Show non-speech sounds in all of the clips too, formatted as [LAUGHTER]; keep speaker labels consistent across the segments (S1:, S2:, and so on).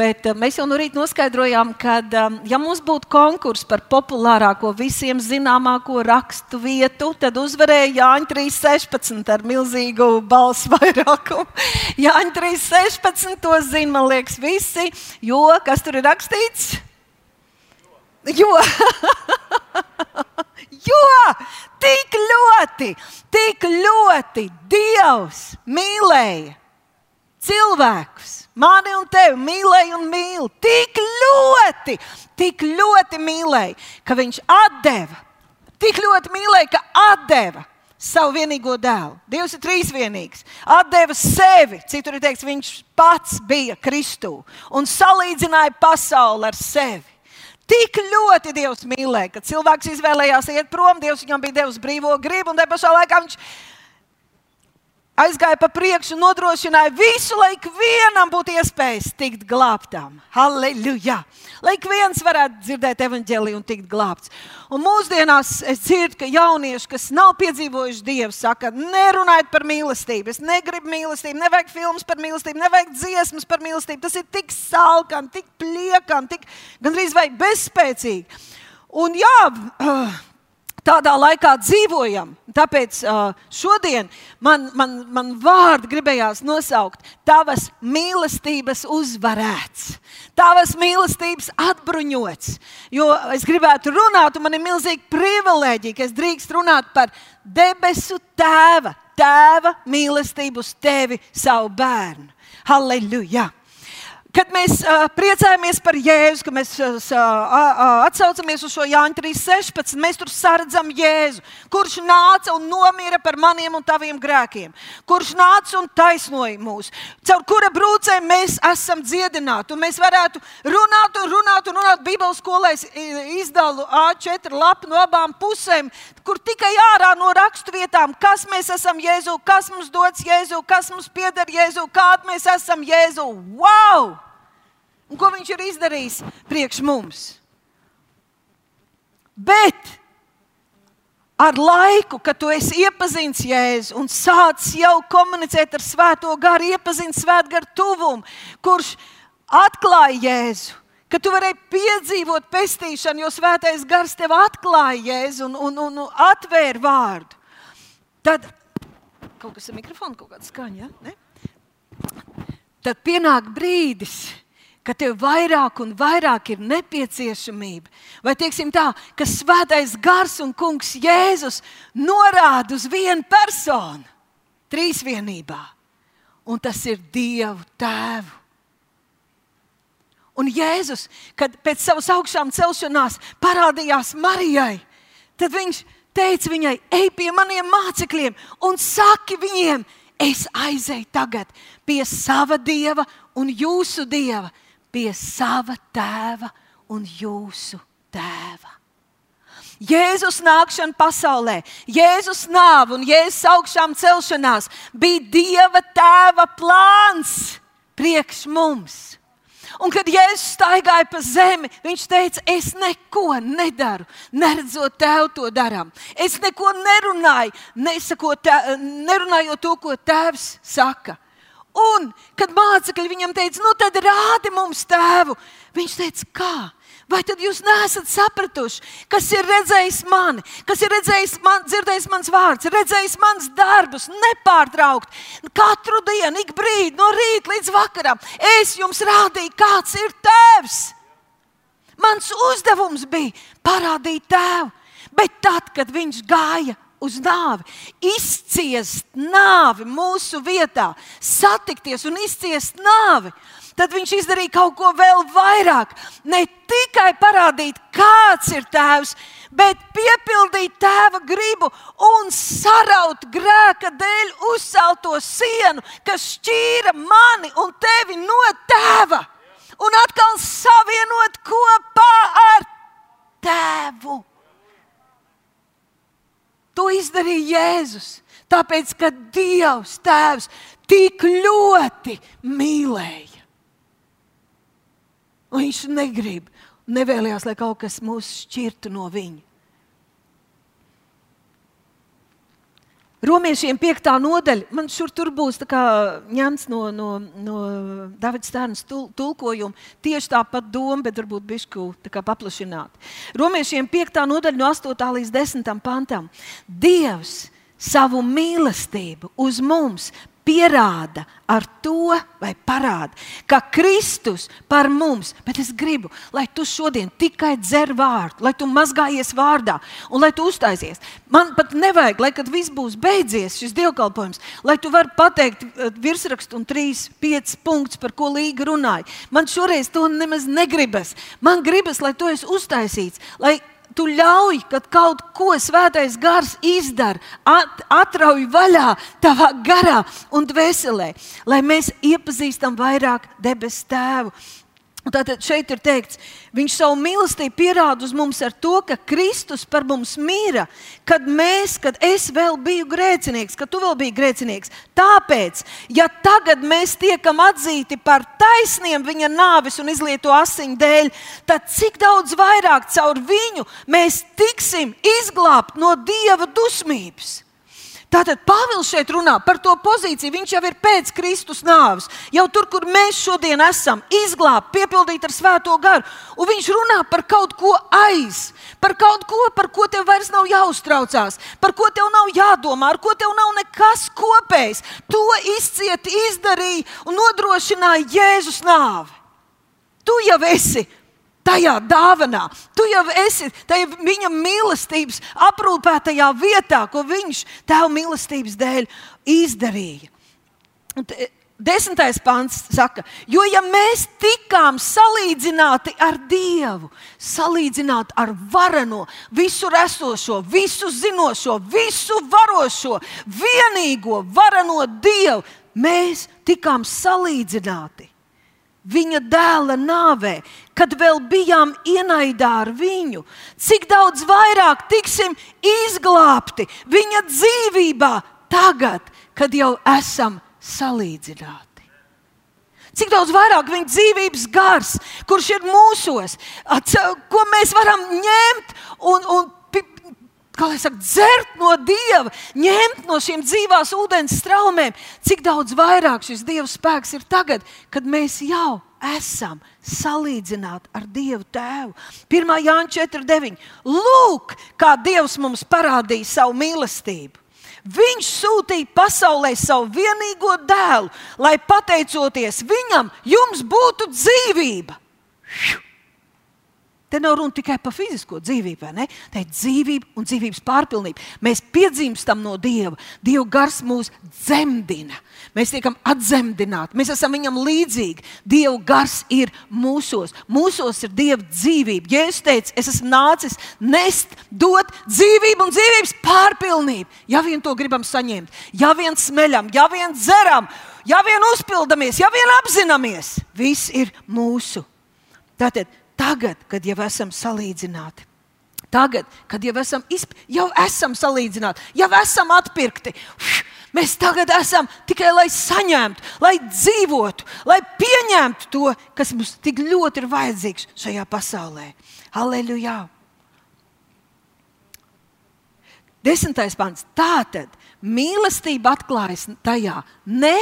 S1: Bet eh, mēs jau nu no rīta noskaidrojām, ka, eh, ja mums būtu konkurss par populārāko, visiem zināmāko rakstu vietu, tad uzvarēja Jāņa 316 ar milzīgu balsu [LAUGHS] vairākumu. Jāņa 316 to zina, man liekas, visi, jo kas tur ir rakstīts? Jo! [LAUGHS] jo tik ļoti, tik ļoti Dievs mīlēja cilvēkus, mani un tevi mīlēja un mīl tik ļoti, tik ļoti mīlēja, ka viņš atdeva, tik ļoti mīlēja, ka atdeva savu vienīgo dēlu. Dievs ir trīsvienīgs. Atdeva sevi, citur ir teikts, viņš pats bija Kristū un salīdzināja pasauli ar sevi. Tik ļoti Dievs mīlēja, ka cilvēks izvēlējās iet prom, Dievs viņam bija devis brīvo gribu, un te pašā laikā viņš aizgāja pa priekšu, nodrošināja visu, lai ikvienam būtu iespējas tikt glābtam. Halleluja! Lai ik viens varētu dzirdēt evaņģēliju un tikt glābts. Un mūsdienās es dzirdu, ka jaunieši, kas nav piedzīvojuši Dievu, saka, nerunājiet par mīlestību. Es negribu mīlestību, nevajag filmas par mīlestību, nevajag dziesmas par mīlestību. Tas ir tik salkani, tik pliekani, tik gandrīz vai bezspēcīgi. Un jā, uh, tādā laikā dzīvojam. Tāpēc uh, šodien man, man, man vārdu gribējās nosaukt Tavas mīlestības uzvarēts, Tavas mīlestības atbruņots. Jo es gribētu runāt, un man ir milzīgi privilēģija, ka es drīkst runāt par debesu tēva, tēva mīlestību uz tevi, savu bērnu. Halleluja! Kad mēs uh, priecājamies par Jēzu, kad mēs uh, uh, atcaucamies uz šo Jāņa 3.16, mēs tur saredzam Jēzu, kurš nāca un nomira par maniem un taviem grēkiem, kurš nāca un taisnoja mūs, caur kura brūcēm mēs esam dziedināti. Mēs varētu runāt un runāt un runāt. Bībeles skolē es izdalu A4 lapu no abām pusēm, kur tikai ārā no raksturvietām, kas mēs esam Jēzu, kas mums dots Jēzu, kas mums pieder Jēzu, kāda mēs esam Jēzu. Wow! un ko viņš ir izdarījis priekš mums. Bet ar laiku, kad tu esi iepazinis Jēzu un sācis jau komunicēt ar Svēto garu, iepazinis Svētgara tuvumu, kurš atklāja Jēzu. Ka tu vari piedzīvot pestīšanu, jo svētais gars tev atklāja jēzu un, un, un, un atvēra vārdu. Tad kaut kas ar mikrofonu, kaut kāda skaņa. Ja? Ne? Tad pienāk brīdis, kad ka tev vairāk un vairāk ir nepieciešamība. Vai teiksim tā, ka svētais gars un kungs Jēzus norāda uz vienu personu, trīsvienībā, un tas ir Dievu Tēvu. Un Jēzus, kad pēc savas augšām celšanās parādījās Marijai, tad viņš teica viņai, ej pie maniem mācekļiem un saki viņiem, es aizēju tagad pie sava dieva un jūsu dieva pie sava tēva un jūsu tēva. Jēzus nākšana pasaulē, Jēzus nāve un Jēzus augšām celšanās bija Dieva tēva plāns priekš mums. Un kad Jēzus staigāja pa zemi, viņš teica, es neko nedaru, neredzot tev to darām. Es neko nerunāju, nesakot, nerunājot to, ko tēvs saka. Un, kad mācekļi viņam teica, nu tad rādi mums tēvu, viņš teica, kā? Vai tad jūs nesat sapratuši, kas ir redzējis mani, kas ir redzējis man, dzirdējis mans vārds, redzējis mans darbus, nepārtraukt? Katru dienu, ik brīdi, no rīta līdz vakaram, es jums rādīju, kāds ir tēvs. Mans uzdevums bija parādīt tēvu, bet tad, kad viņš gāja uz nāvi, izciest nāvi mūsu vietā, satikties un izciest nāvi. Tad viņš izdarīja kaut ko vēl vairāk. Ne tikai parādīt, kāds ir tēvs, bet piepildīt tēva gribu un saraut grēka dēļ uzcelto sienu, kas šķīra mani un tevi no tēva. darīja Jēzus? Tāpēc, ka Dievs Tēvs tik ļoti mīlēja. Un viņš negrib, nevēlējās, lai kaut kas mūs šķirtu no viņa. Romiešiem piekta nodaļa, man šur tur būs ņemts no, no, no Davida Stērnas tul, tulkojuma. Tieši tāpat doma, bet varbūt bišku paplašināt. Romiešiem piekta nodaļa no 8. līdz 10. pantam. Dievs savu mīlestību uz mums pierāda ar to, vai parāda, ka Kristus par mums, bet es gribu, lai tu šodien tikai dzer vārdu, lai tu mazgājies vārdā un lai tu uztaisies. Man pat nevajag, lai kad viss būs beidzies, šis dievkalpojums, lai tu vari pateikt eh, virsrakstu un trīs, piecus punktus, par ko Līga runāja. Man šoreiz to nemaz negribas. Man gribas, lai tu esi uztaisīts, lai tu ļauj, kad kaut ko svētais gars izdara, at, atrauj vaļā tavā garā un dvēselē, lai mēs iepazīstam vairāk debesu tēvu. Tātad šeit ir teikts, viņš savu mīlestību pierāda uz mums ar to, ka Kristus par mums mīra, kad mēs, kad es vēl biju grēcinieks, kad tu vēl biji grēcinieks. Tāpēc, ja tagad mēs tiekam atzīti par taisniem viņa nāves un izlieto asiņu dēļ, tad cik daudz vairāk caur viņu mēs tiksim izglābti no dieva dusmības. Tātad Pāvils šeit runā par to pozīciju. Viņš jau ir pēc Kristus nāves, jau tur, kur mēs šodien esam, izglābti, piepildīti ar Svēto garu. Un viņš runā par kaut ko aiz, par kaut ko, par ko tev vairs nav jāuztraucās, par ko tev nav jādomā, ar ko tev nav nekas kopējs. To izcieti, izdarīja un nodrošināja Jēzus nāve. Tu jau esi tajā dāvanā. Tu jau esi tajā viņa mīlestības aprūpētajā vietā, ko viņš tev mīlestības dēļ izdarīja. Desmitais pants saka, jo ja mēs tikām salīdzināti ar Dievu, salīdzināti ar vareno, visur esošo, visu zinošo, visu varošo, vienīgo vareno Dievu, mēs tikām salīdzināti viņa dēla nāvē, kad vēl bijām ienaidā ar viņu, cik daudz vairāk tiksim izglābti viņa dzīvībā, tagad, kad jau esam salīdzināti. Cik daudz vairāk viņa dzīvības gars, kurš ir mūsos, ko mēs varam ņemt un, un kā lai saka, dzert no dieva, ņemt no šīm dzīvās ūdens straumēm. Cik daudz vairāk šis dieva spēks ir tagad, kad mēs jau esam salīdzināti ar Dievu Tēvu. 1. Jānis 4.9. Lūk, kā Dievs mums parādīja savu mīlestību. Viņš sūtīja pasaulē savu vienīgo dēlu, lai pateicoties viņam, jums būtu dzīvība. Šiu! Te nav runa tikai par fizisko dzīvību, vai ne? Tā ir dzīvība un dzīvības pārpilnība. Mēs piedzimstam no Dieva. Dieva gars mūs dzemdina. Mēs tiekam atzemdināti, mēs esam viņam līdzīgi. Dieva gars ir mūsos. Mūsos ir Dieva dzīvība. Jēzus teica, es esmu nācis nest, dot dzīvību un dzīvības pārpilnību. Ja vien to gribam saņemt, ja vien smeļam, ja vien dzeram, ja vien uzpildamies, ja vien apzināmies, viss ir mūsu. Tātad Tagad, kad jau esam salīdzināti, tagad, kad jau esam, izp... jau esam salīdzināti, jau esam atpirkti. Mēs tagad esam tikai lai saņemtu, lai dzīvotu, lai pieņemtu to, kas mums tik ļoti ir vajadzīgs šajā pasaulē. Aleluja! Desmitais pants. Tā tad mīlestība atklājas tajā, ne,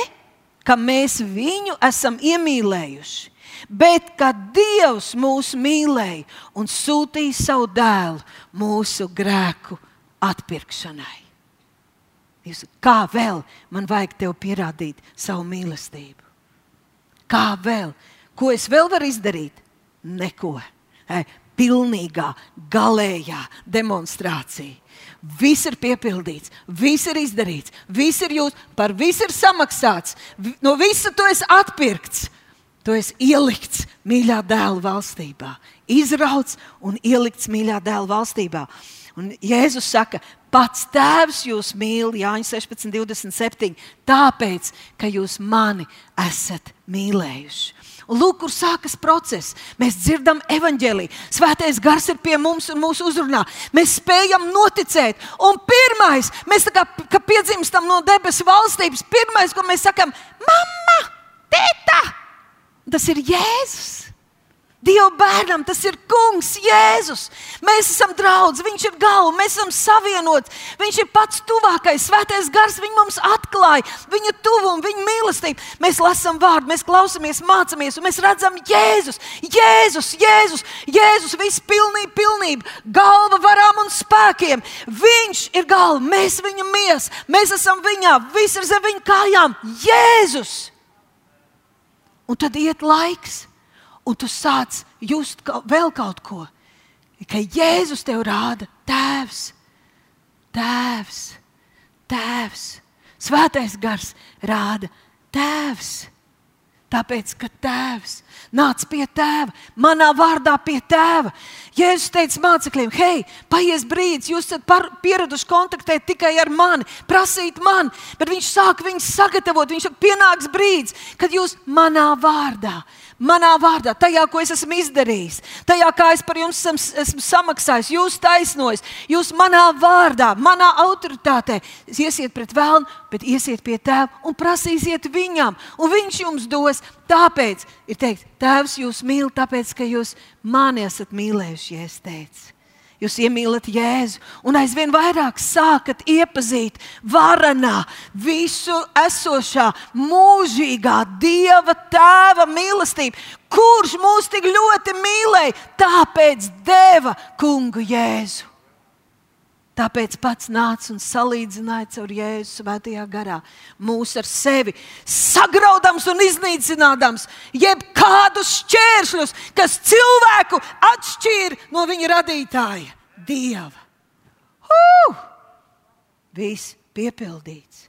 S1: ka mēs viņu esam iemīlējuši, bet ka Dievs mūs mīlēja un sūtīja savu dēlu mūsu grēku atpirkšanai. Jūs, kā vēl man vajag tev pierādīt savu mīlestību? Kā vēl? Ko es vēl varu izdarīt? Neko. E, pilnīgā, galējā demonstrācija. Viss ir piepildīts, viss ir izdarīts, viss ir jūtas, par visu ir samaksāts, no visa tu esi atpirkts. Tu esi ielikts mīļā dēla valstībā, izrauts un ielikts mīļā dēla valstībā. Un Jēzus saka, pats Tēvs jūs mīl, Jānis 16, 27, tāpēc, ka jūs mani esat mīlējuši. Un lūk, kur sākas process. Mēs dzirdam evaņģēlīju. Svētais gars ir pie mums un mūsu uzrunā. Mēs spējam noticēt. Un pirmais, mēs kā, piedzimstam no debesu valstības, pirmais, ko mēs sakam, mamma, tēta! Tas ir Jēzus. Dieva bērnam tas ir kungs, Jēzus. Mēs esam draugi, viņš ir galva, mēs esam savienoti. Viņš ir pats tuvākais, svētais gars, viņš mums atklāja viņa tuvumu, viņa mīlestību. Mēs lasām vārdu, mēs klausāmies, mācāmies, un mēs redzam Jēzus, Jēzus, Jēzus, Jēzus viss pilnība, galva varām un spēkiem. Viņš ir galva, mēs viņam mies, mēs esam viņā, viss ir zem viņa kājām. Jēzus! Un tad iet laiks un tu sāc just vēl kaut ko, ka Jēzus tev rāda tēvs, tēvs, tēvs. Svētais gars rāda tēvs. Tāpēc, ka tēvs nāca pie tēva, manā vārdā pie tēva. Jēzus teica mācekļiem, hei, paies brīdis, jūs esat pieraduši kontaktēt tikai ar mani, prasīt man, bet viņš sāk viņus sagatavot. Viņš saka, pienāks brīdis, kad jūs manā vārdā manā vārdā, tajā, ko es esmu izdarījis, tajā, kā es par jums esmu, esmu samaksājis, jūs taisnojis, jūs manā vārdā, manā autoritātē iesiet pret vēlnu, bet iesiet pie tēva un prasīsiet viņam, un viņš jums dos. Tāpēc ir teikt, Tēvs jūs mīl, tāpēc, ka jūs mani esat mīlējuši, ja es teicu. Jūs iemīlat Jēzu un aizvien vairāk sākat iepazīt varanā, visu esošā, mūžīgā Dieva tēva mīlestību. Kurš mūs tik ļoti mīlēja, tāpēc deva kungu Jēzu. Tāpēc pats nāca un salīdzināja caur Jēzus svētajā garā mūs ar sevi, sagraudams un iznīcinādams jebkādus šķēršļus, kas cilvēku atšķīra no viņa radītāja, Dieva. Uh! Viss piepildīts.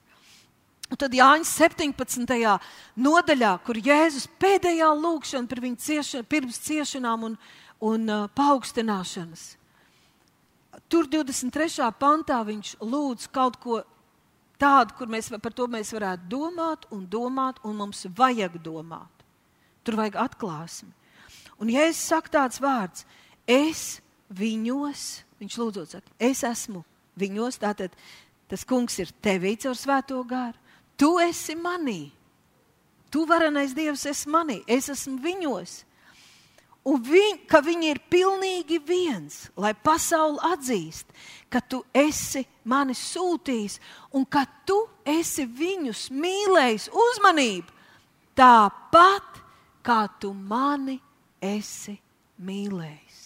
S1: Un tad Jānis 17. nodaļā, kur Jēzus pēdējā lūkšana par viņu ciešanu, pirms ciešanām un, un uh, paaugstināšanas Tur 23. pantā viņš lūdz kaut ko tādu, kur mēs par to mēs varētu domāt un domāt, un mums vajag domāt. Tur vajag atklāsmi. Un ja es saku tāds vārds, es viņos, viņš lūdzot, saka, es esmu viņos, tātad tas kungs ir tevī caur svēto gāru, tu esi manī. Tu varenais Dievs esi manī, es esmu viņos un viņ, ka viņi ir pilnīgi viens, lai pasauli atzīst, ka tu esi mani sūtījis un ka tu esi viņus mīlējis uzmanību, tāpat kā tu mani esi mīlējis.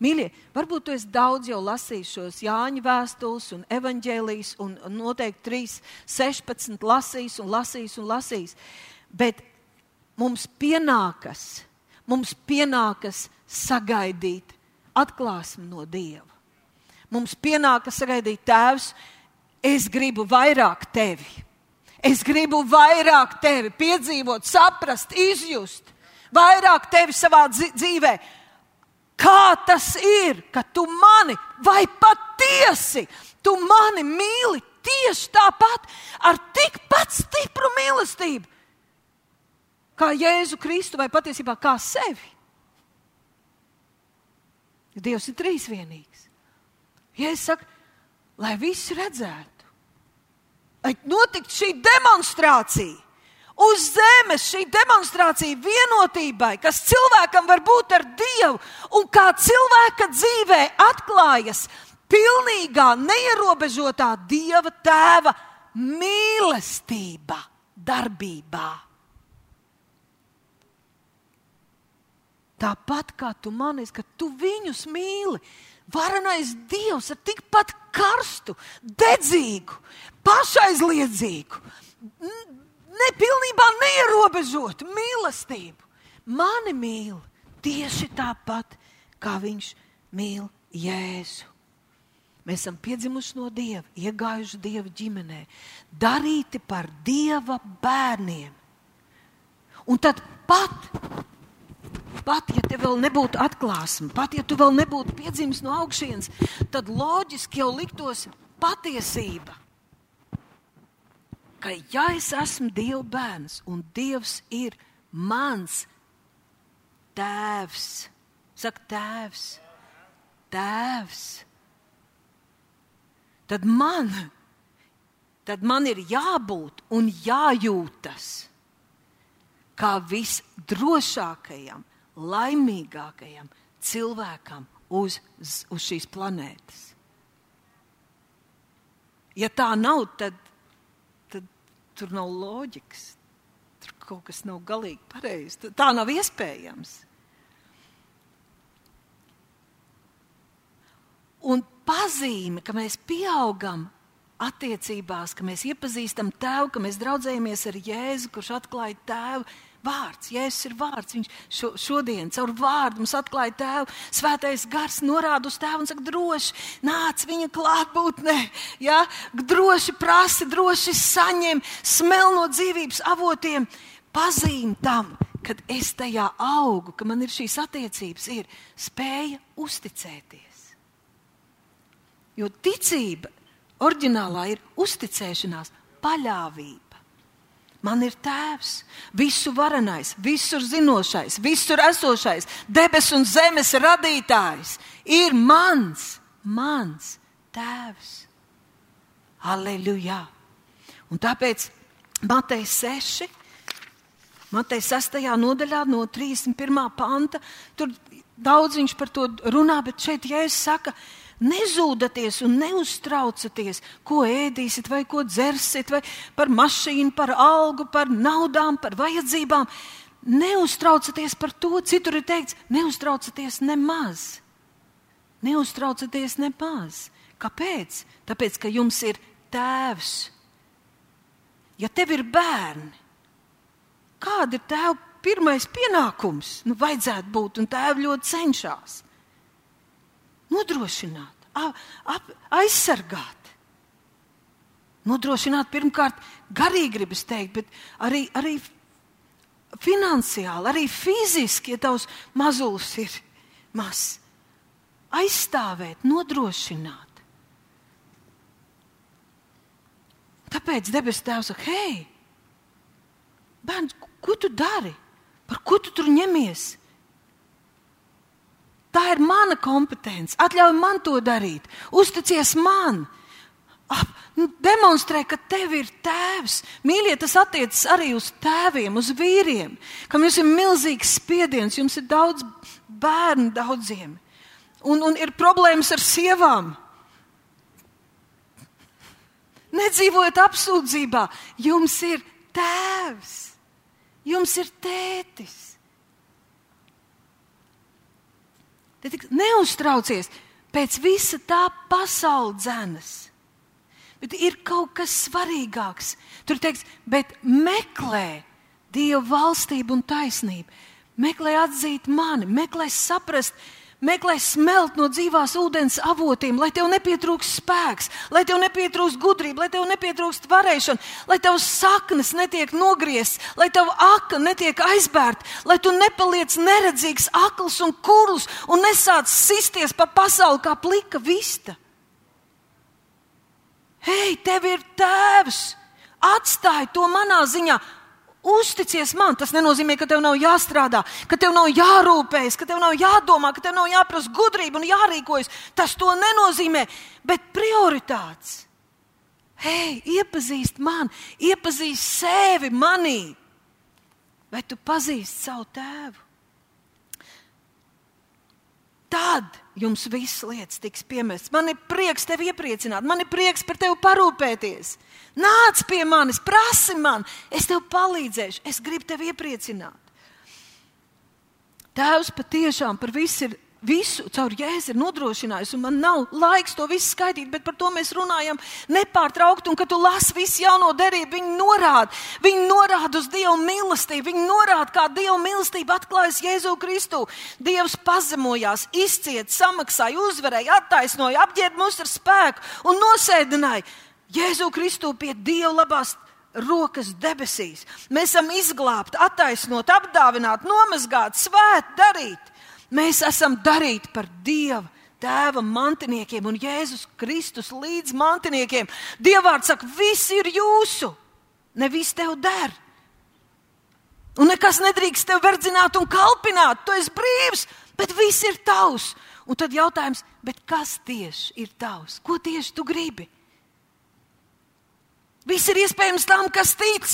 S1: Mīļie, varbūt esi daudz jau lasījis šos Jāņa vēstules un evaņģēlijas, un noteikti 3, 16 lasījis un lasījis un lasījis. Bet mums pienākas mums pienākas sagaidīt atklāsmi no Dieva. Mums pienākas sagaidīt, Tēvs, es gribu vairāk tevi. Es gribu vairāk tevi piedzīvot, saprast, izjust, vairāk tevi savā dzīvē. Kā tas ir, ka tu mani vai patiesi, tu mani mīli tieši tāpat, ar tikpat stipru mīlestību, kā Jēzu Kristu vai patiesībā kā sevi. Dievs ir trīsvienīgs. Ja es saku, lai visi redzētu, lai notiktu šī demonstrācija uz zemes, šī demonstrācija vienotībai, kas cilvēkam var būt ar Dievu un kā cilvēka dzīvē atklājas pilnīgā, neierobežotā Dieva tēva mīlestība darbībā. Tāpat kā tu manis, ka tu viņus mīli. Varenais Dievs ar tikpat karstu, dedzīgu, pašaizliedzīgu, nepilnībā neierobežotu mīlestību. Mani mīl tieši tāpat, kā viņš mīl Jēzu. Mēs esam piedzimuši no Dieva, iegājuši Dieva ģimenē, darīti par Dieva bērniem. Un tad pat pat ja tev vēl nebūtu atklāsme, pat ja tu vēl nebūtu piedzimis no augšas, tad loģiski jau liktos patiesība. Ka ja es esmu Dieva bērns un Dievs ir mans tēvs, saka tēvs, tēvs, tad man, tad man ir jābūt un jājūtas kā visdrošākajam laimīgākajam cilvēkam uz, uz šīs planētas. Ja tā nav, tad, tad tur nav loģikas. Tur kaut kas nav galīgi pareizi. Tā nav iespējams. Un pazīme, ka mēs pieaugam attiecībās, ka mēs iepazīstam Tēvu, ka mēs draudzējamies ar Jēzu, kurš atklāja Tēvu. Vārds, Jēzus ir vārds. Viņš šo, šodien caur vārdu mums atklāja Tēvu. Svētais gars norāda uz Tēvu un saka, droši nāc viņa klātbūtnē. Ja? Droši prasi, droši saņem, smel no dzīvības avotiem. Pazīm tam, kad es tajā augu, ka man ir šīs attiecības, ir spēja uzticēties. Jo ticība Orģinālā ir uzticēšanās, paļāvība. Man ir tēvs, visu varenais, visur zinošais, visur esošais, debesu un zemes radītājs. Ir mans, mans tēvs. Aleluja! Un tāpēc Mateja 6, Mateja 6. nodaļā, no 31. panta, tur daudz viņš par to runā, bet šeit Jēzus saka, ka Nezūdaties un neuztraucaties, ko ēdīsiet, vai ko dzersiet, vai par mašīnu, par algu, par naudām, par vajadzībām. Neuztraucaties par to, citur ir teikts, neuztraucaties nemaz. Neuztraucaties nemaz. Kāpēc? Tāpēc, ka jums ir tēvs. Ja tev ir bērni, kāda ir tēva pirmais pienākums? Nu, vajadzētu būt, un tēvi ļoti cenšas nodrošināt, ap, aizsargāt. Nodrošināt pirmkārt garīgi, gribas teikt, bet arī, arī finansiāli, arī fiziski, ja tavs mazulis ir mazs. Aizstāvēt, nodrošināt. Tāpēc debesu Tēvs saka, hei, bērns, ko tu dari? Par ko tu tur ņemies? Tā ir mana kompetence. Atļauj man to darīt. Uzticies man. Ap, nu, demonstrē, ka tev ir tēvs. Mīļie, tas attiecas arī uz tēviem, uz vīriem, kam jums ir milzīgs spiediens, jums ir daudz bērnu daudziem. Un, un ir problēmas ar sievām. Nedzīvojiet apsūdzībā, jums ir tēvs, jums ir tētis. Neuztraucies pēc visa tā pasaules dzenas. Bet ir kaut kas svarīgāks. Tur teiks, bet meklē Dieva valstību un taisnību. Meklē atzīt mani, meklē saprast, Meklē smelt no dzīvās ūdens avotiem, lai tev nepietrūkst spēks, lai tev nepietrūkst gudrība, lai tev nepietrūkst varēšana, lai tavs saknes netiek nogriezts, lai tava aka netiek aizbērta, lai tu nepaliec neredzīgs, akls un kurls un nesāc sisties pa pasauli kā plika vista. Hei, tev ir tēvs! Atstāj to manā ziņā, Uzticies man, tas nenozīmē, ka tev nav jāstrādā, ka tev nav jārūpējas, ka tev nav jādomā, ka tev nav jāprasa gudrība un jārīkojas. Tas to nenozīmē, bet prioritātes. Hei, iepazīst mani, iepazīst sevi manī. Vai tu pazīsti savu tēvu? Tad jums viss lietas tiks piemestas. Man ir prieks tevi iepriecināt, man ir prieks par tevi parūpēties. Nāc pie manis, prasi man, es tev palīdzēšu, es gribu tevi iepriecināt. Tēvs patiešām par visu ir. Visu caur jēzu ir nodrošinājis, un man nav laiks to visu skaidīt, bet par to mēs runājam nepārtraukti. Un, kad tu lasi visu jauno derību, viņi norāda, viņi norāda uz Dieva mīlestību, viņi norāda, kā Dieva mīlestība atklājas Jēzu Kristu. Dievs pazemojās, izciet, samaksāja, uzvarēja, attaisnoja, apģērba mūs ar spēku un nosēdināja. Jēzu Kristu pie Dieva labās rokas debesīs. Mēs esam izglābti, attaisnot, apdāvināti, nomazgāti, svēti darīt. Mēs esam darīti par Dieva. Tēva mantiniekiem un Jēzus Kristus līdz mantiniekiem. Dievvvārds saka, viss ir jūsu, nevis tev der. Un nekas nedrīkst tev verdzināt un kalpināt. Tu esi brīvs, bet viss ir tavs. Un tad jautājums, kas tieši ir tavs? Ko tieši tu gribi? Viss ir iespējams tam, kas tic.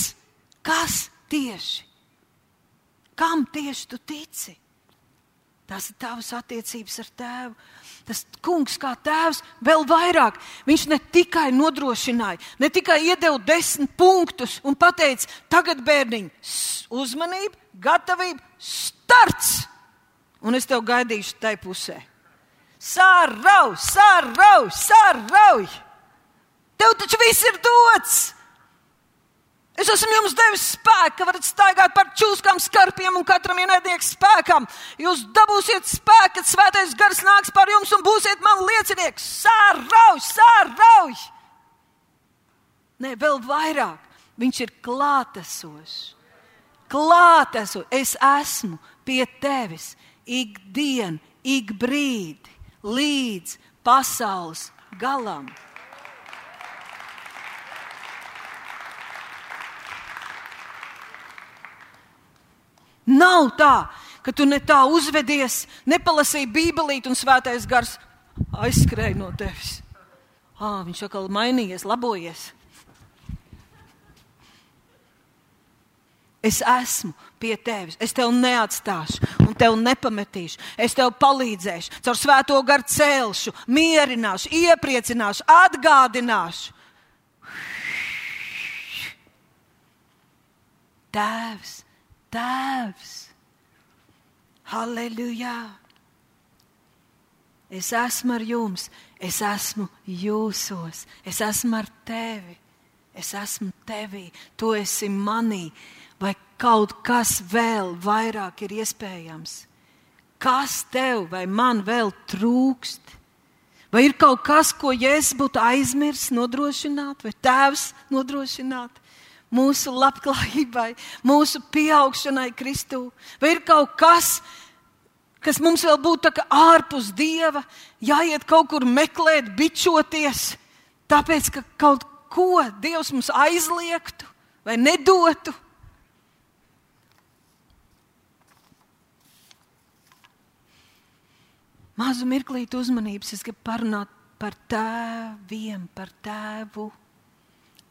S1: Kas tieši? Kam tieši tu tici? Tas ir tavs attiecības ar tēvu. Tas kungs, kā tēvs, vēl vairāk. Viņš ne tikai nodrošināja, ne tikai iedeva desmit punktus un teica, tagad bērniņ, uzmanība, gatavība, starts! Un es tev gaidīšu tai pusē. Sārauj, sārauj, sārauj! Tev taču viss ir dots! Es esmu jums devis spēku, varat staigāt par čūskām, skarpiem un katram ienaidnieks spēkam. Jūs dabūsiet spēku, kad svētais gars nāks par jums un būsiet man liecinieks. Sārauj, sārauj! Nē, vēl vairāk. Viņš ir klātesošs. Klātesošs. Es esmu pie tevis ikdien, ik brīdi, līdz pasaules galam. Nav tā, ka tu ne tā uzvedies, nepalasīji Bībelīti un svētais gars aizskrēja no tevis. Ah, viņš atkal mainījies, labojies. Es esmu pie tevis, es tevi neatstāšu un tevi nepametīšu. Es tev palīdzēšu, caur svēto garu celšu, mierināšu, iepriecināšu, atgādināšu. Tēvs, Tēvs, Halleluja! Es esmu ar jums, es esmu jūsos, es esmu ar tevi, es esmu tevī, tu esi manī, vai kaut kas vēl vairāk ir iespējams? Kas tev vai man vēl trūkst? Vai ir kaut kas, ko Jēzus būtu aizmirsis nodrošināt, vai Tēvs nodrošināt? Mūsu labklājībai, mūsu pieaugšanai Kristū? Vai ir kaut kas, kas mums vēl būtu ārpus Dieva, jāiet kaut kur meklēt, bičoties, tāpēc ka kaut ko Dievs mums aizliegtu vai nedotu? Mazu mirklīti uzmanības es gribu parunāt par tēviem, par tēvu,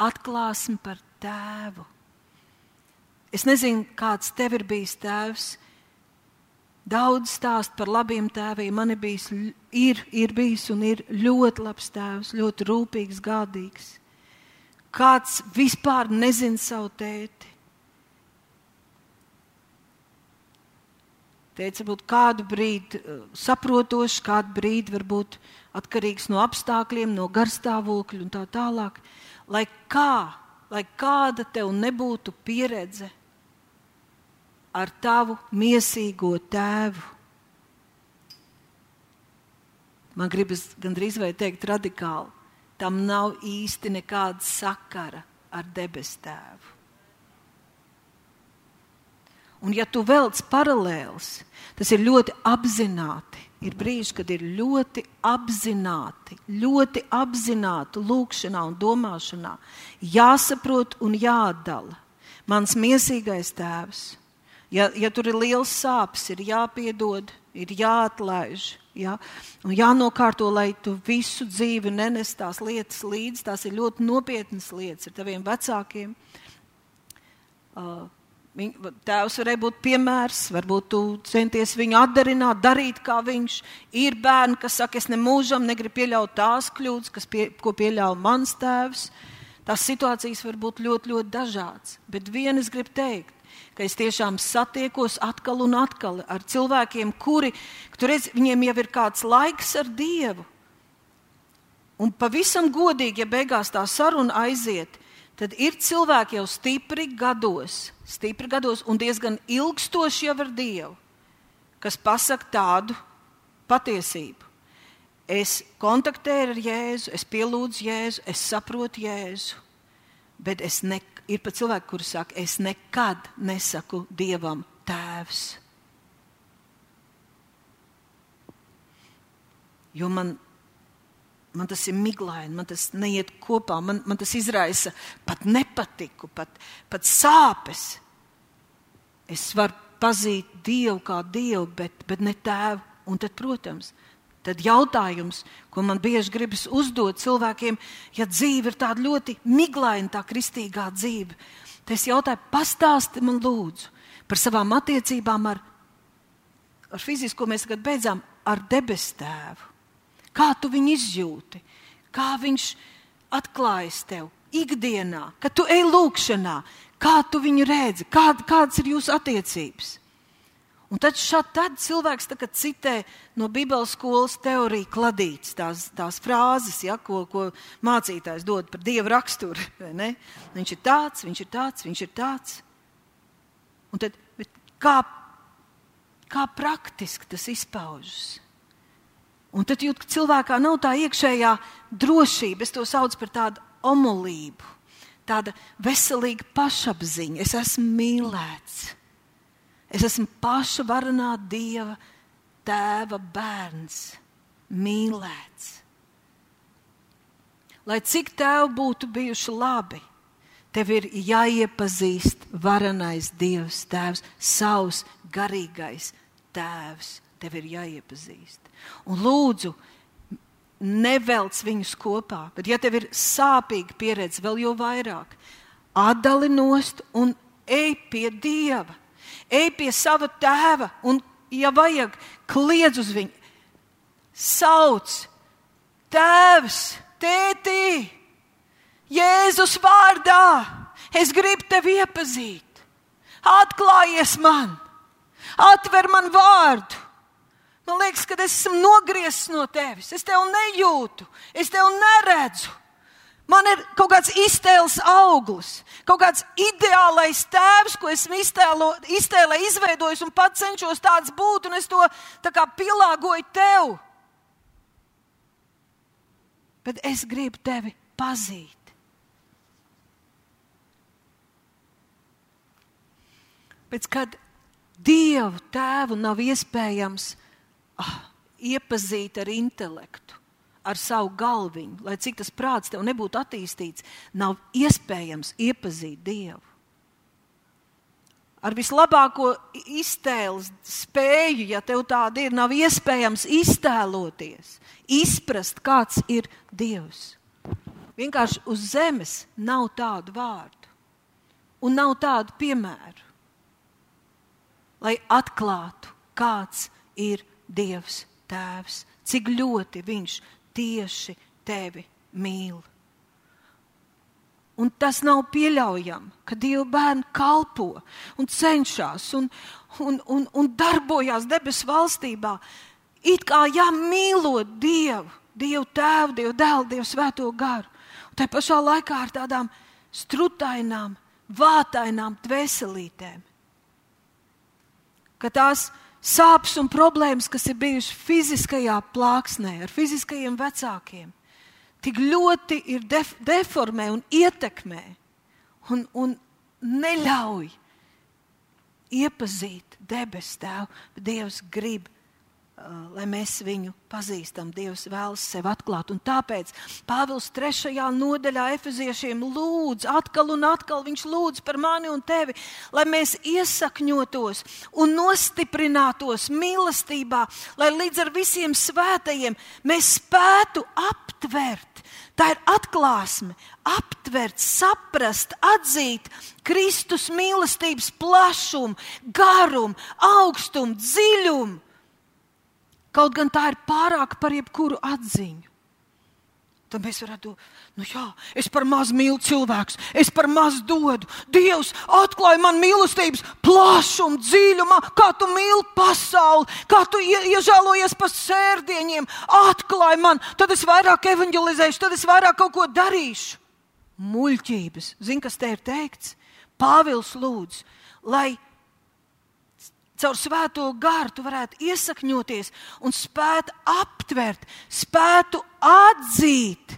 S1: atklāsmi par tēvu. Es nezinu, kāds tev ir bijis tēvs. Daudz stāst par labiem tēviem. Man ir bijis, ir, ir bijis un ir ļoti labs tēvs, ļoti rūpīgs, gādīgs. Kāds vispār nezina savu tēti. Teica, varbūt kādu brīdi uh, saprotošs, kādu brīdi varbūt atkarīgs no apstākļiem, no garstāvokļa un tā tālāk. Lai kā lai kāda tev nebūtu pieredze ar tavu mīsīgo tēvu. Man gribas gandrīz vai teikt radikāli, tam nav īsti nekāda sakara ar debes tēvu. Un ja tu velc paralēlus, tas ir ļoti apzināti Ir brīži, kad ir ļoti apzināti, ļoti apzināti lūkšanā un domāšanā jāsaprot un jāatdala. Mans mīsīgais tēvs, ja, ja tur ir liels sāpes, ir jāpiedod, ir jāatlaiž. Ja? Un jānokārto, lai tu visu dzīvi nenes tās lietas līdzi. Tās ir ļoti nopietnas lietas ar taviem vecākiem. Uh, Viņa, tēvs varēja būt piemērs, varbūt tu centies viņu atdarināt, darīt kā viņš. Ir bērni, kas saka, es nemūžam negribu pieļaut tās kļūdas, pie, ko pieļāva mans tēvs. Tās situācijas var būt ļoti, ļoti dažādas. Bet viena es gribu teikt, ka es tiešām satiekos atkal un atkal ar cilvēkiem, kuri, redz, viņiem jau ir kāds laiks ar Dievu. Un pavisam godīgi, ja beigās tā saruna aiziet, tad ir cilvēki jau stipri gados, stipri gados un diezgan ilgstoši jau ar Dievu, kas pasaka tādu patiesību. Es kontaktēju ar Jēzu, es pielūdzu Jēzu, es saprotu Jēzu, bet es ne, ir pat cilvēki, kuri saka, es nekad nesaku Dievam tēvs. Jo man man tas ir miglaini, man tas neiet kopā, man, man tas izraisa pat nepatiku, pat, pat sāpes. Es varu pazīt Dievu kā Dievu, bet, bet ne tēvu. Un tad, protams, tad jautājums, ko man bieži gribas uzdot cilvēkiem, ja dzīve ir tāda ļoti miglaina, tā kristīgā dzīve, tad es jautāju, pastāsti man lūdzu par savām attiecībām ar, ar fizisko mēs tagad beidzām, ar debes tēvu. Kā tu viņu izjūti, kā viņš atklājas tev ikdienā, kad tu ej lūkšanā, kā tu viņu redzi, kā, kādas ir jūsu attiecības. Un tad, šad, tad cilvēks tā, citē no Bībeles skolas teoriju kladītas, tās, tās frāzes, ja, ko, ko mācītājs dod par dievu raksturu. Viņš ir tāds, viņš ir tāds, viņš ir tāds. Un tad, kā, kā praktiski tas izpaužas? Un tad jūt, ka cilvēkā nav tā iekšējā drošība, es to saucu par tādu omulību, tāda veselīga pašapziņa. Es esmu mīlēts. Es esmu paša varenā Dieva, tēva bērns, mīlēts. Lai cik tev būtu bijuši labi, tev ir jāiepazīst varenais Dievs, Tēvs, savs garīgais Tēvs. Tev ir jāiepazīst. Un lūdzu, nevelc viņus kopā, bet, ja tev ir sāpīga pieredze, vēl jau vairāk, atdali nost un ej pie Dieva ej pie sava tēva un, ja vajag, kliedz uz viņu. Sauc, tēvs, tētī, Jēzus vārdā, es gribu tevi iepazīt. Atklājies man, atver man vārdu. Man liekas, ka es esmu nogriezis no tevis. Es tevi nejūtu, es tevi neredzu. Man ir kaut kāds iztēles auglis, kaut kāds ideālais tēvs, ko esmu iztēlo, iztēlē izveidojis un pats cenšos tāds būt, un es to pielāgoju tev. Bet es gribu tevi pazīt. Pēc kad Dievu tēvu nav iespējams ah, iepazīt ar intelektu, ar savu galviņu, lai cik tas prāts tev nebūtu attīstīts, nav iespējams iepazīt Dievu. Ar vislabāko iztēles spēju, ja tev tāda ir, nav iespējams iztēloties, izprast, kāds ir Dievs. Vienkārši uz zemes nav tādu vārdu un nav tādu piemēru, lai atklātu, kāds ir Dievs Tēvs, cik ļoti Viņš tieši tevi mīl. Un tas nav pieļaujami, ka Dieva bērni kalpo un cenšas un, un, un, un darbojas debesu valstībā. It kā jāmīlot Dievu, Dievu Tēvu, Dievu Dēlu, Dievu Svēto garu. Un tā pašā laikā ar tādām strutainām, vātainām dvēselītēm. Ka tās ir sāpes un problēmas, kas ir bijušas fiziskajā plāksnē, ar fiziskajiem vecākiem, tik ļoti ir def deformē un ietekmē un, un neļauj iepazīt debesu tēvu. Dievs grib lai mēs viņu pazīstam. Dievs vēlas sevi atklāt. Un tāpēc Pāvils 3. nodaļā Efeziešiem lūdz, atkal un atkal viņš lūdz par mani un tevi, lai mēs iesakņotos un nostiprinātos mīlestībā, lai līdz ar visiem svētajiem mēs spētu aptvert. Tā ir atklāsme, aptvert, saprast, atzīt Kristus mīlestības plašumu, garumu, augstumu, dziļumu Kaut gan tā ir pārāk par jebkuru atziņu. Tad mēs varētu domāt, nu jā, es par maz mīlu cilvēkus, es par maz dodu. Dievs atklāja man mīlestības plašumu, dziļumu, kā tu mīli pasauli, kā tu iežēlojies par sērdiņiem. Atklāja man, tad es vairāk evanģelizēšu, tad es vairāk kaut ko darīšu. Muļķības, zini, kas te ir teikts? Pāvils lūdz, lai caur svēto garu tu varētu iesakņoties un spētu aptvert, spētu atzīt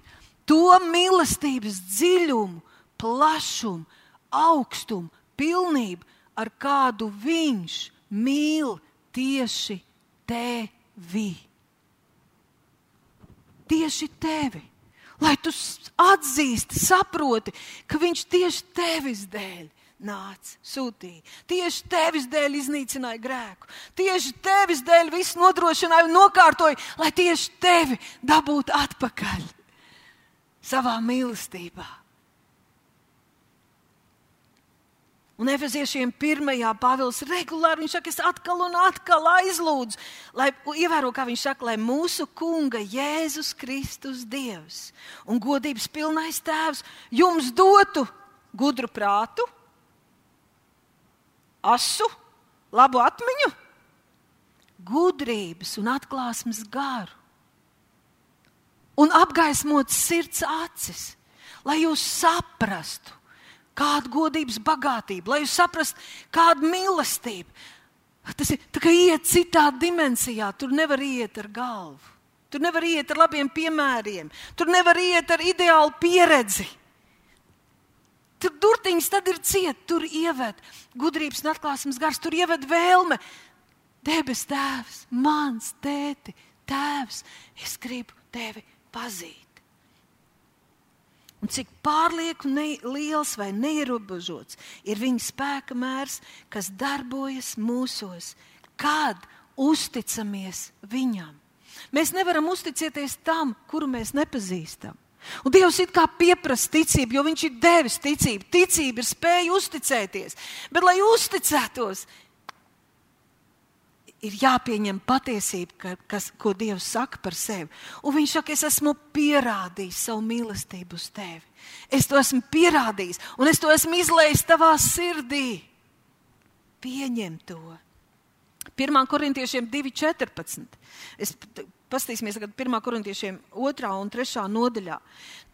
S1: to mīlestības dziļumu, plašumu, augstumu, pilnību, ar kādu viņš mīl tieši tevi. Tieši tevi. Lai tu atzīsti, saproti, ka viņš tieši tevis dēļ nāca, sūtīja. Tieši tevis dēļ iznīcināja grēku. Tieši tevis dēļ viss nodrošināja un nokārtoja, lai tieši tevi dabūtu atpakaļ savā mīlestībā. Un efeziešiem pirmajā Pāvils regulāri viņš saka, es atkal un atkal aizlūdzu, lai ievēro, kā viņš saka, lai mūsu kunga Jēzus Kristus Dievs un godības pilnais tēvs jums dotu gudru prātu, asu, labu atmiņu, gudrības un atklāsmes garu un apgaismot sirds acis, lai jūs saprastu kāda godības bagātība, lai jūs saprastu, kāda mīlestība. Tas ir tā kā iet citā dimensijā, tur nevar iet ar galvu. Tur nevar iet ar labiem piemēriem, tur nevar iet ar ideālu pieredzi. Tur durtiņas tad ir cieta, tur ieved gudrības un atklāsmes gars, tur ieved vēlme. Debes tēvs, mans tēti, tēvs, es gribu tevi pazīt. Un cik pārlieku ne, liels vai neierobežots ir viņa spēka mērs, kas darbojas mūsos, kad uzticamies viņam. Mēs nevaram uzticēties tam, kuru mēs nepazīstam. Un Dievs it kā pieprasa ticību, jo Viņš ir devis ticību. Ticība ir spēja uzticēties. Bet, lai uzticētos, ir jāpieņem patiesība, ka, kas, ko Dievs saka par sevi. Un viņš saka, es esmu pierādījis savu mīlestību uz tevi. Es to esmu pierādījis, un es to esmu izlējis tavā sirdī. Pieņem to. 1. korintiešiem 2,14. Es Pastāvēsimies tagad 1. korintiešiem 2. un 3. nodaļā.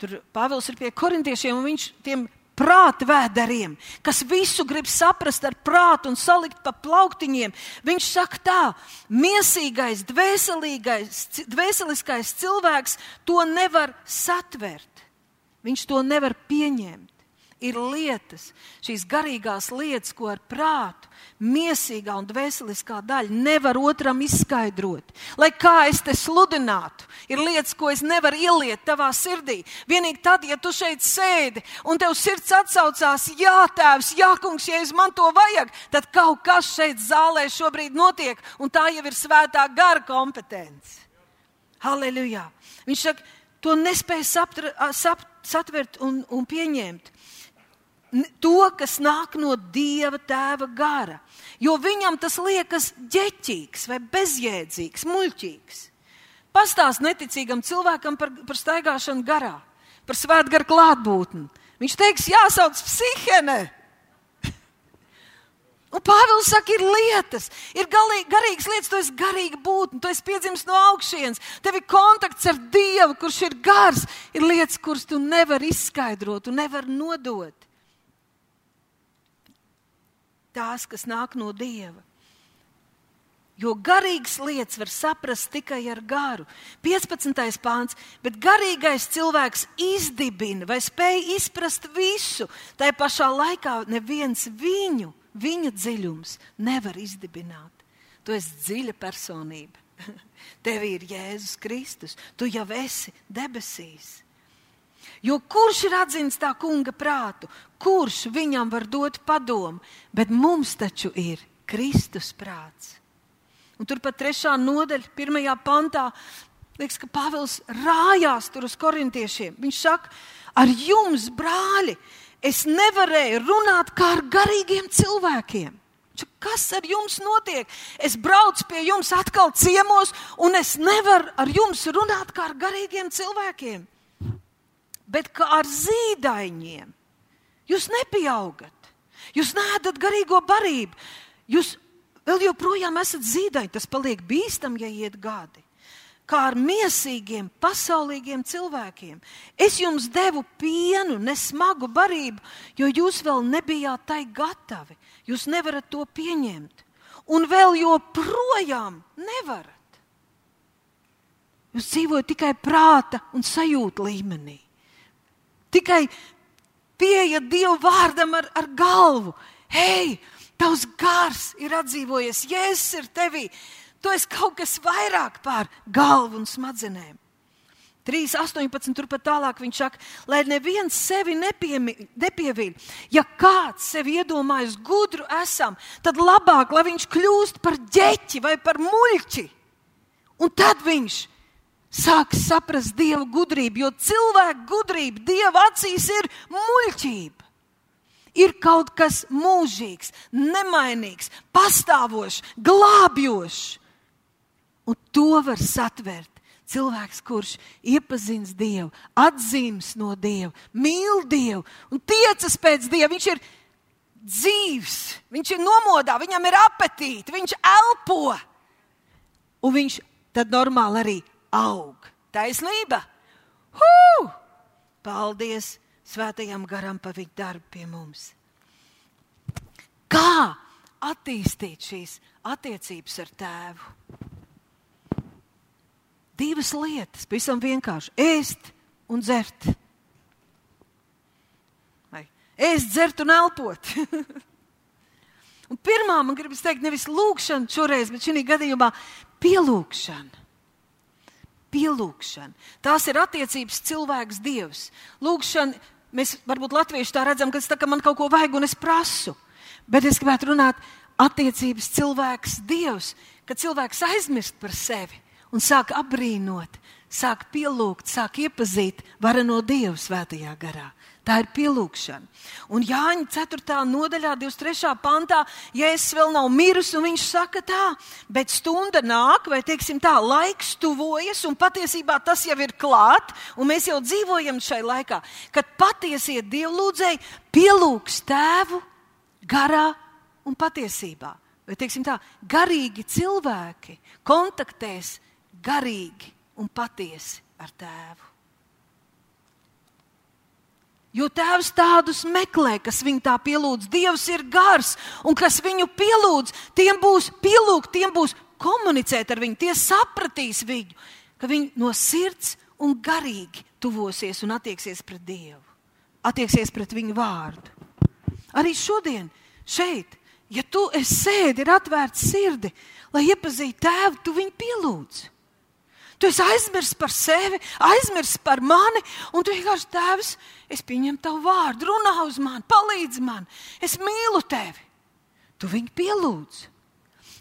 S1: Tur Pāvils ir pie korintiešiem, un viņš tiem prātvēderiem, kas visu grib saprast ar prātu un salikt pa plauktiņiem. Viņš saka tā, miesīgais, dvēseliskais cilvēks to nevar satvert. Viņš to nevar pieņemt ir lietas, šīs garīgās lietas, ko ar prātu, mīsīgā un dvēseliskā daļa nevar otram izskaidrot. Lai kā es te sludinātu, ir lietas, ko es nevaru ieliet tavā sirdī. Vienīgi tad, ja tu šeit sēdi un tev sirds atsaucās, jā, tēvs, jā, kungs, ja man to vajag, tad kaut kas šeit zālē šobrīd notiek, un tā jau ir svētā gara kompetence. Halleluja! Viņš saka, to nespēja saptra, sap, satvert un, un pieņemt to, kas nāk no Dieva tēva gara. Jo viņam tas liekas ģeķīgs vai bezjēdzīgs, muļķīgs. Pastāst neticīgam cilvēkam par, par staigāšanu garā, par svētgaru klātbūtni. Viņš teiks, jāsauc psihene. [LAUGHS] Un Pāvils saka, ir lietas, ir galīgi, garīgas lietas, tu esi garīga būtne, tu esi piedzimis no augšas, tev ir kontakts ar Dievu, kurš ir gars. Ir lietas, kuras tu nevari izskaidrot, tu nevari nodot tās, kas nāk no Dieva. Jo garīgas lietas var saprast tikai ar garu. 15. pāns, bet garīgais cilvēks izdibina vai spēj izprast visu. Tā pašā laikā neviens viņu, viņa dziļums nevar izdibināt. Tu esi dziļa personība. [LAUGHS] Tev ir Jēzus Kristus, tu jau esi debesīs. Jo kurš ir atzīts tā kunga prātu, kurš viņam var dot padomu, bet mums taču ir Kristus prāts. Un turpat trešā nodaļa, pirmajā pantā, liekas, ka Pāvils rājās tur uz korintiešiem. Viņš saka, ar jums, brāļi, es nevarēju runāt kā ar garīgiem cilvēkiem. Kas ar jums notiek? Es braucu pie jums atkal ciemos, un es nevaru ar jums runāt kā ar garīgiem cilvēkiem bet kā ar zīdaiņiem. Jūs nepieaugat, jūs neēdat garīgo barību, jūs vēl joprojām esat zīdaiņi. Tas paliek bīstami, ja iet gadi. Kā ar mīsīgiem, pasaulīgiem cilvēkiem. Es jums devu pienu, nesmagu barību, jo jūs vēl nebijāt tai gatavi. Jūs nevarat to pieņemt. Un vēl joprojām nevarat. Jūs dzīvojat tikai prāta un sajūta līmenī tikai pieiet Dieva vārdam ar, ar galvu. Hei, tavs gars ir atdzīvojies, Jēzus ir tevī. Tu esi kaut kas vairāk pār galvu un smadzenēm. 3.18. turpat tālāk viņš saka, lai neviens sevi nepievīl. Ja kāds sevi iedomājas gudru esam, tad labāk, lai viņš kļūst par ģeķi vai par muļķi. Un tad viņš sāk saprast dieva gudrību, jo cilvēka gudrība dieva acīs ir muļķība. ir kaut kas mūžīgs, nemainīgs, pastāvošs, glābjošs. Un to var satvert cilvēks, kurš iepazīst Dievu, atzīst no Dieva, mīl Dievu un tiecas pēc Dieva. Viņš ir dzīves, viņš ir nomodā, viņam ir apetīte, viņš elpo. Un viņš tad normāli arī aug. Taisnība! Hū! Paldies Svētajam garam par viņu darbu pie mums. Kā attīstīt šīs attiecības ar tēvu? Divas lietas, pavisam vienkārši - ēst un dzert. Vai ēst, dzert un elpot. [LAUGHS] un pirmā man gribas teikt, nevis lūkšana šoreiz, bet šī gadījumā pielūkšana pielūgšana. Tās ir attiecības cilvēks, dievs. Lūgšana, mēs varbūt latvieši tā redzam, ka tas tā kā man kaut ko vajag un es prasu. Bet es gribētu runāt attiecības cilvēks, dievs, kad cilvēks aizmirst par sevi un sāk apbrīnot, sāk pielūgt, sāk iepazīt vareno Dievu svētajā garā. Tā ir pielūgšana. Un Jāņa 4. nodaļā, 23. pantā, Jēzus vēl nav miris, un viņš saka tā, bet stunda nāk, vai teiksim tā, laiks tuvojas, un patiesībā tas jau ir klāt, un mēs jau dzīvojam šai laikā, kad patiesie dievlūdzēji pielūgs tēvu garā un patiesībā. Vai teiksim tā, garīgi cilvēki kontaktēs garīgi un patiesi ar tēvu. Jo tēvs tādus meklē, kas viņu tā pielūdz. Dievs ir gars, un kas viņu pielūdz, tiem būs pielūgt, tiem būs komunicēt ar viņu. Tie sapratīs viņu, ka viņi no sirds un garīgi tuvosies un attieksies pret Dievu, attieksies pret viņu vārdu. Arī šodien, šeit, ja tu sēdi, ir atvērts sirdi, lai iepazītu tēvu, tu viņu pielūdzi. Tu esi aizmirsis par sevi, aizmirsis par mani, un tu vienkārši tēvs, es pieņemu tavu vārdu, runā uz mani, palīdzi man, es mīlu tevi. Tu viņu pielūdz.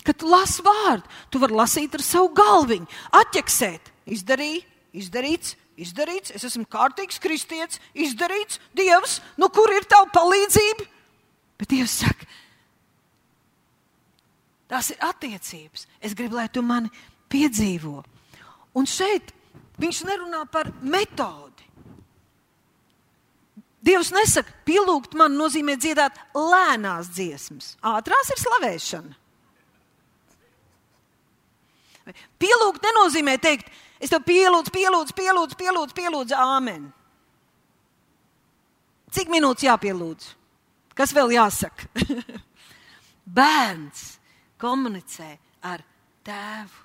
S1: Kad tu lasi vārdu, tu vari lasīt ar savu galviņu, atķeksēt, izdarīt, izdarīts, izdarīts, es esmu kārtīgs kristietis, izdarīts, Dievs, nu kur ir tava palīdzība? Bet Dievs saka, tās ir attiecības. Es gribu, lai tu mani piedzīvo. Un šeit viņš nerunā par metodi. Dievs nesaka, pielūgt man nozīmē dziedāt lēnās dziesmas. Ātrās ir slavēšana. Pielūgt nenozīmē teikt, es tev pielūdzu, pielūdzu, pielūdzu, pielūdzu, pielūdzu, āmen. Cik minūtes jāpielūdz? Kas vēl jāsaka? [LAUGHS] Bērns komunicē ar tēvu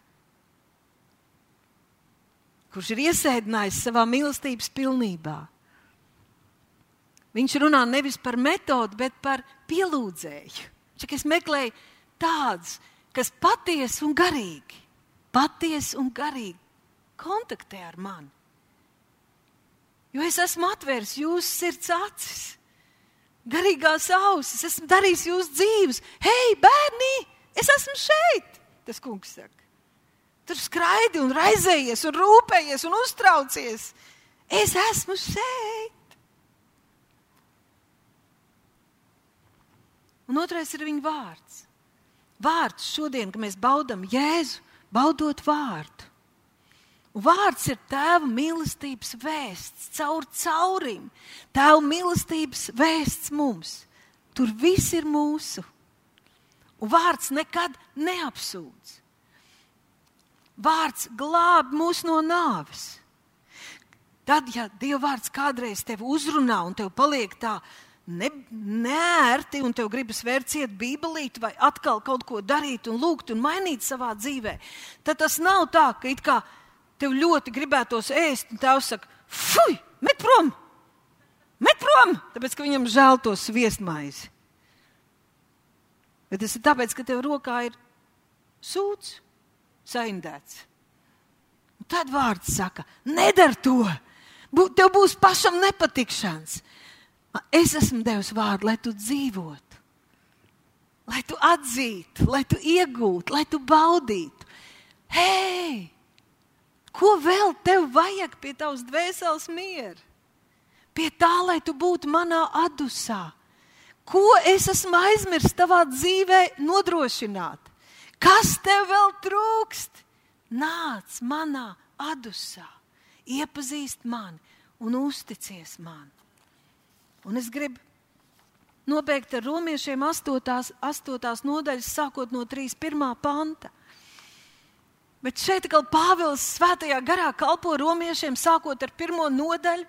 S1: kurš ir iesēdinājis savā mīlestības pilnībā. Viņš runā nevis par metodu, bet par pielūdzēju. Čak es meklēju tādus, kas patiesi un garīgi, patiesi un garīgi kontaktē ar mani. Jo es esmu atvēris jūsu sirds acis, garīgās ausis, esmu darījis jūsu dzīves. Hei, bērni, es esmu šeit! Tas kungs saka. Tur skraidi un raizējies, un rūpējies un uztraucies. Es esmu šeit. Un otrais ir viņa vārds. Vārds šodien, kad mēs baudām Jēzu, baudot vārdu. Un vārds ir tēva mīlestības vēsts, caur caurim. Tēva mīlestības vēsts mums. Tur viss ir mūsu. Un vārds nekad neapsūdz vārds glāb mūs no nāves. Tad, ja Dieva vārds kādreiz tevi uzrunā un tev paliek tā ne, nērti, un tev gribas vērciet bībelīt, vai atkal kaut ko darīt, un lūgt un mainīt savā dzīvē, tad tas nav tā, ka it kā tev ļoti gribētos ēst, un tēvs saka, fuj, met prom! Met prom! Tāpēc, ka viņam žēl to sviestmaizi. Bet tas ir tāpēc, ka tev rokā ir sūds saindēts. Un tad vārds saka, nedara to. Tev būs pašam nepatikšanas. Es esmu devis vārdu, lai tu dzīvotu, lai tu atzītu, lai tu iegūtu, lai tu baudītu. Hei, ko vēl tev vajag pie tavas dvēseles miera? Pie tā, lai tu būtu manā adusā. ko es esmu aizmirsis tavā dzīvē nodrošināt? Kas tev vēl trūkst? Nāc manā adusā, iepazīst mani un uzticies man. Un es gribu nobeigt ar romiešiem 8. 8. nodaļas, sākot no 3.1. panta. Bet šeit atkal Pāvils svētajā garā kalpo romiešiem, sākot ar pirmo nodaļu.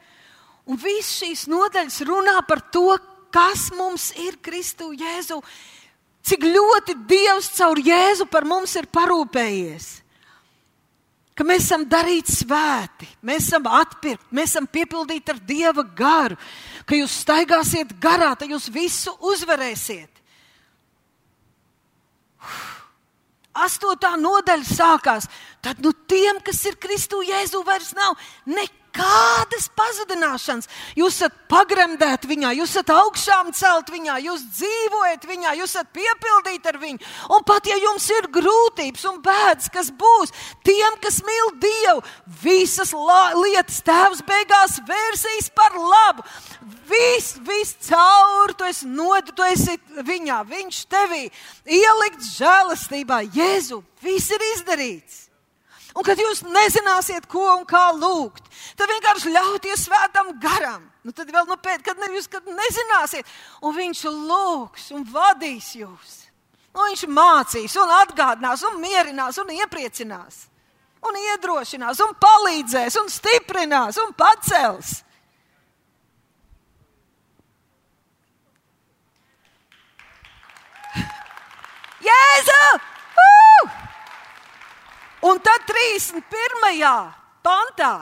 S1: Un visas šīs nodaļas runā par to, kas mums ir Kristu Jēzu, cik ļoti Dievs caur Jēzu par mums ir parūpējies ka mēs esam darīti svēti, mēs esam atpirkti, mēs esam piepildīti ar Dieva garu, ka jūs staigāsiet garā, tad jūs visu uzvarēsiet. Astotā nodaļa sākās. Tad nu, tiem, kas ir Kristu Jēzu, vairs nav nekā Kādas pazudināšanas? Jūs esat pagremdēti viņā, jūs esat augšām celt viņā, jūs dzīvojat viņā, jūs esat piepildīti ar viņu. Un pat ja jums ir grūtības un bēdas, kas būs tiem, kas mīl Dievu, visas lietas Tēvs beigās vērsīs par labu. Viss, viss caur, tu esi nodu, tu esi viņā, viņš tevī ielikt žēlastībā. Jēzu, viss ir izdarīts. Un kad jūs nezināsiet, ko un kā lūgt, tad vienkārši ļauties svētam garam. Nu, tad vēl nu pēc, kad ne, jūs kad nezināsiet, un viņš lūgs un vadīs jūs. Nu, viņš mācīs, un atgādinās, un mierinās, un iepriecinās, un iedrošinās, un palīdzēs, un stiprinās, un pacels. [LAUGHS] Jēzu! Un tad 31. pantā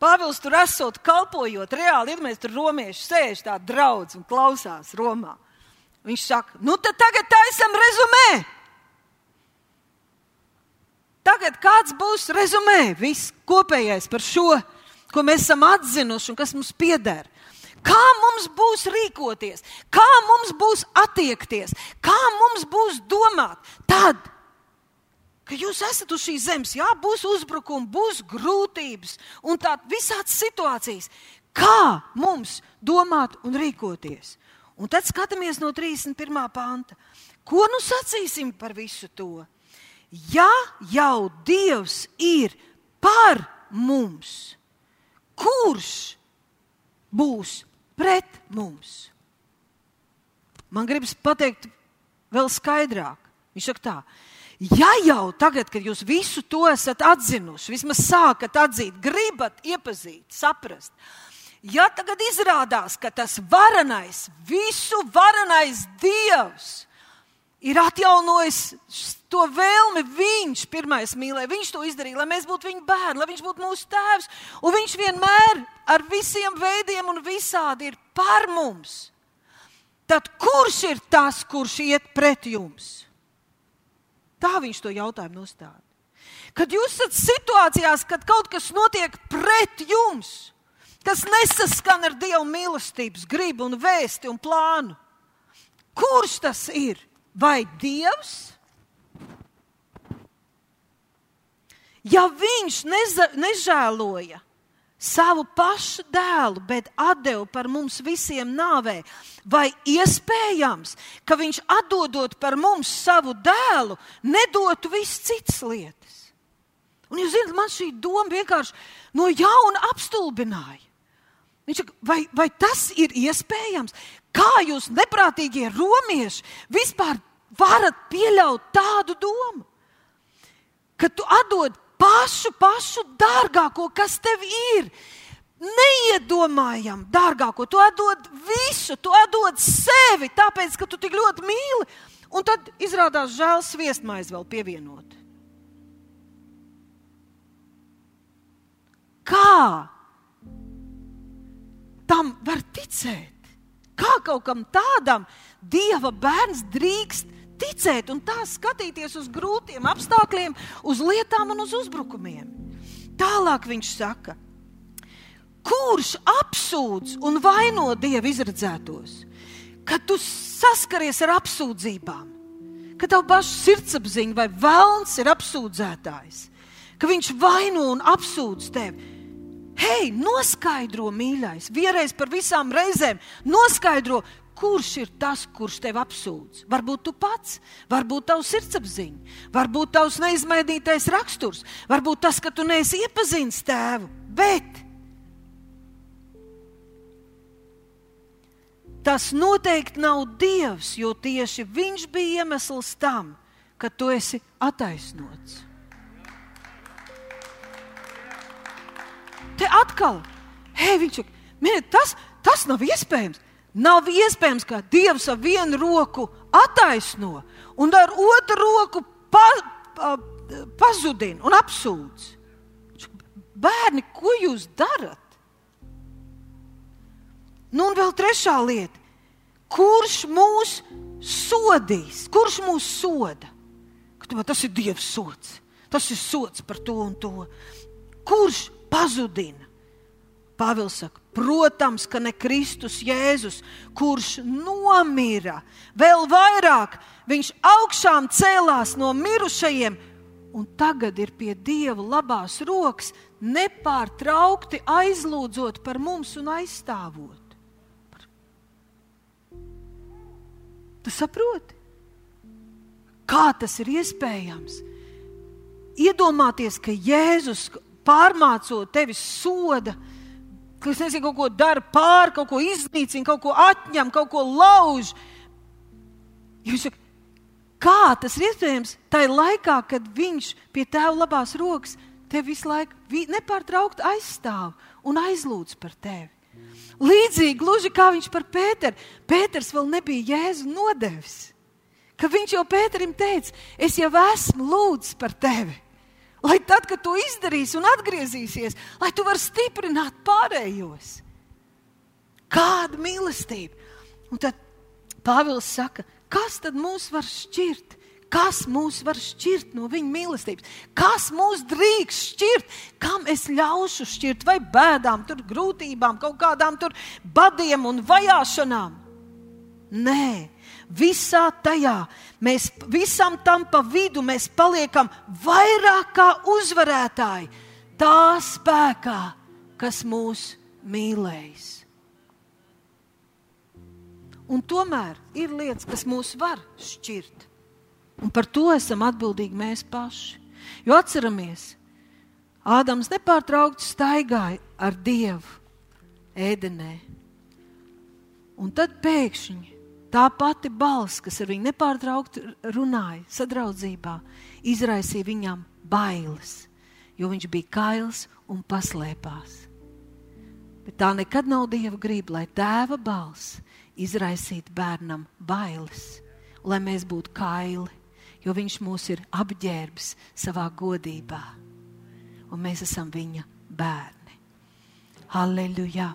S1: Pāvils tur esot kalpojot, reāli ir mēs tur romieši sēž tā draudz un klausās Romā. Viņš saka, nu tad tagad taisam rezumē. Tagad kāds būs rezumē, viss kopējais par šo, ko mēs esam atzinuši un kas mums pieder. Kā mums būs rīkoties, kā mums būs attiekties, kā mums būs domāt tad, ka jūs esat uz šīs zemes, jā, būs uzbrukumi, būs grūtības un tādas visādas situācijas. Kā mums domāt un rīkoties? Un tad skatāmies no 31. panta. Ko nu sacīsim par visu to? Ja jau Dievs ir par mums, kurš būs pret mums? Man gribas pateikt vēl skaidrāk. Viņš saka tā, Ja jau tagad, kad jūs visu to esat atzinuši, vismaz sākat atzīt, gribat iepazīt, saprast, ja tagad izrādās, ka tas varenais, visu varenais Dievs ir atjaunojis to vēlmi, viņš pirmais mīlēja, viņš to izdarīja, lai mēs būtu viņa bērni, lai viņš būtu mūsu tēvs, un viņš vienmēr ar visiem veidiem un visādi ir par mums. Tad kurš ir tas, kurš iet pret jums? Tā viņš to jautājumu nostāda. Kad jūs esat situācijās, kad kaut kas notiek pret jums, kas nesaskan ar Dieva mīlestības gribu un vēsti un plānu, kurš tas ir? Vai Dievs? Ja viņš neza, nežēloja savu pašu dēlu, bet deva par mums visiem nāvē. Vai iespējams, ka viņš atdodot par mums savu dēlu, nedotu visas citas lietas? Un jūs zināt, man šī doma vienkārši no jauna apstulbināja. Viņš saka, vai, vai tas ir iespējams? Kā jūs neprātīgie romieši vispār varat pieļaut tādu domu? Ka tu atdod pašu, pašu dārgāko, kas tev ir. Neiedomājam, dārgāko, tu atdod visu, tu atdod sevi, tāpēc, ka tu tik ļoti mīli. Un tad izrādās žēl sviestmaizi vēl pievienot. Kā tam var ticēt? Kā kaut kam tādam dieva bērns drīkst ticēt un tā skatīties uz grūtiem apstākļiem, uz lietām un uz uzbrukumiem. Tālāk viņš saka, kurš apsūdz un vaino dievu izredzētos, kad tu saskaries ar apsūdzībām, ka tev pašs sirdsapziņa vai vēlns ir apsūdzētājs, ka viņš vaino un apsūdz tevi. hei, noskaidro, mīļais, vienreiz par visām reizēm, noskaidro, kurš ir tas, kurš tev apsūdz. Varbūt tu pats, varbūt tavs sirdsapziņa, varbūt tavs neizmainītais raksturs, varbūt tas, ka tu neesi iepazinis tēvu. Bet tas noteikti nav Dievs, jo tieši Viņš bija iemesls tam, ka tu esi attaisnots. Te atkal, hei, viņš saka, tas, tas nav iespējams. Nav iespējams, ka Dievs ar vienu roku attaisno un ar otru roku pa, pa, pazudina un apsūdz. Bērni, ko jūs darat? Nu, un vēl trešā lieta. Kurš mūs sodīs? Kurš mūs soda? Domā, tas ir Dieva sots. Tas ir sots par to un to. Kurš pazudina? Pāvils saka, protams, ka ne Kristus Jēzus, kurš nomira, vēl vairāk viņš augšām cēlās no mirušajiem un tagad ir pie Dieva labās rokas, nepārtraukti aizlūdzot par mums un aizstāvot. Tu saproti? Kā tas ir iespējams? Iedomāties, ka Jēzus pārmācot tevi soda, ka es nezinu, kaut ko dara pāri, kaut ko iznīcina, kaut ko atņem, kaut ko lauž. Jūs sakat, kā tas ir iespējams? Ir laikā, kad viņš pie tēva labās rokas te visu laiku nepārtraukti aizstāv un aizlūdz par tevi. Līdzīgi, gluži kā viņš par Pēteru. Pēters vēl nebija Jēzu nodevis. Ka viņš jau Pēterim teica, es jau esmu lūdzis par tevi. Lai tad, kad to izdarīs un atgriezīsies, lai tu vari stiprināt pārējos. Kāda mīlestība! Un tad Pāvils saka, kas tad mūs var šķirt? Kas mūs var šķirt no viņa mīlestības? Kas mūs drīkst šķirt? Kam es ļaušu šķirt? Vai bēdām, tur, grūtībām, kaut kādām tur badiem un vajāšanām? Nē, visā tajā mēs visam tam pa vidu paliekam vairāk kā uzvarētāji tā spēkā, kas mūs mīlēs. Un tomēr ir lietas, kas mūs var šķirt. Un par to esam atbildīgi mēs paši. Jo atceramies, Ādams nepārtraukti staigāja ar Dievu ēdenē. Un tad pēkšņi Tā pati balss, kas ar viņu nepārtraukti runāja, sadraudzībā, izraisīja viņam bailes, jo viņš bija kails un paslēpās. Bet tā nekad nav dieva griba, lai tēva balss izraisītu bērnam bailes, lai mēs būtu kaili, jo viņš mūs ir apģērbis savā godībā, un mēs esam viņa bērni. Halleluja!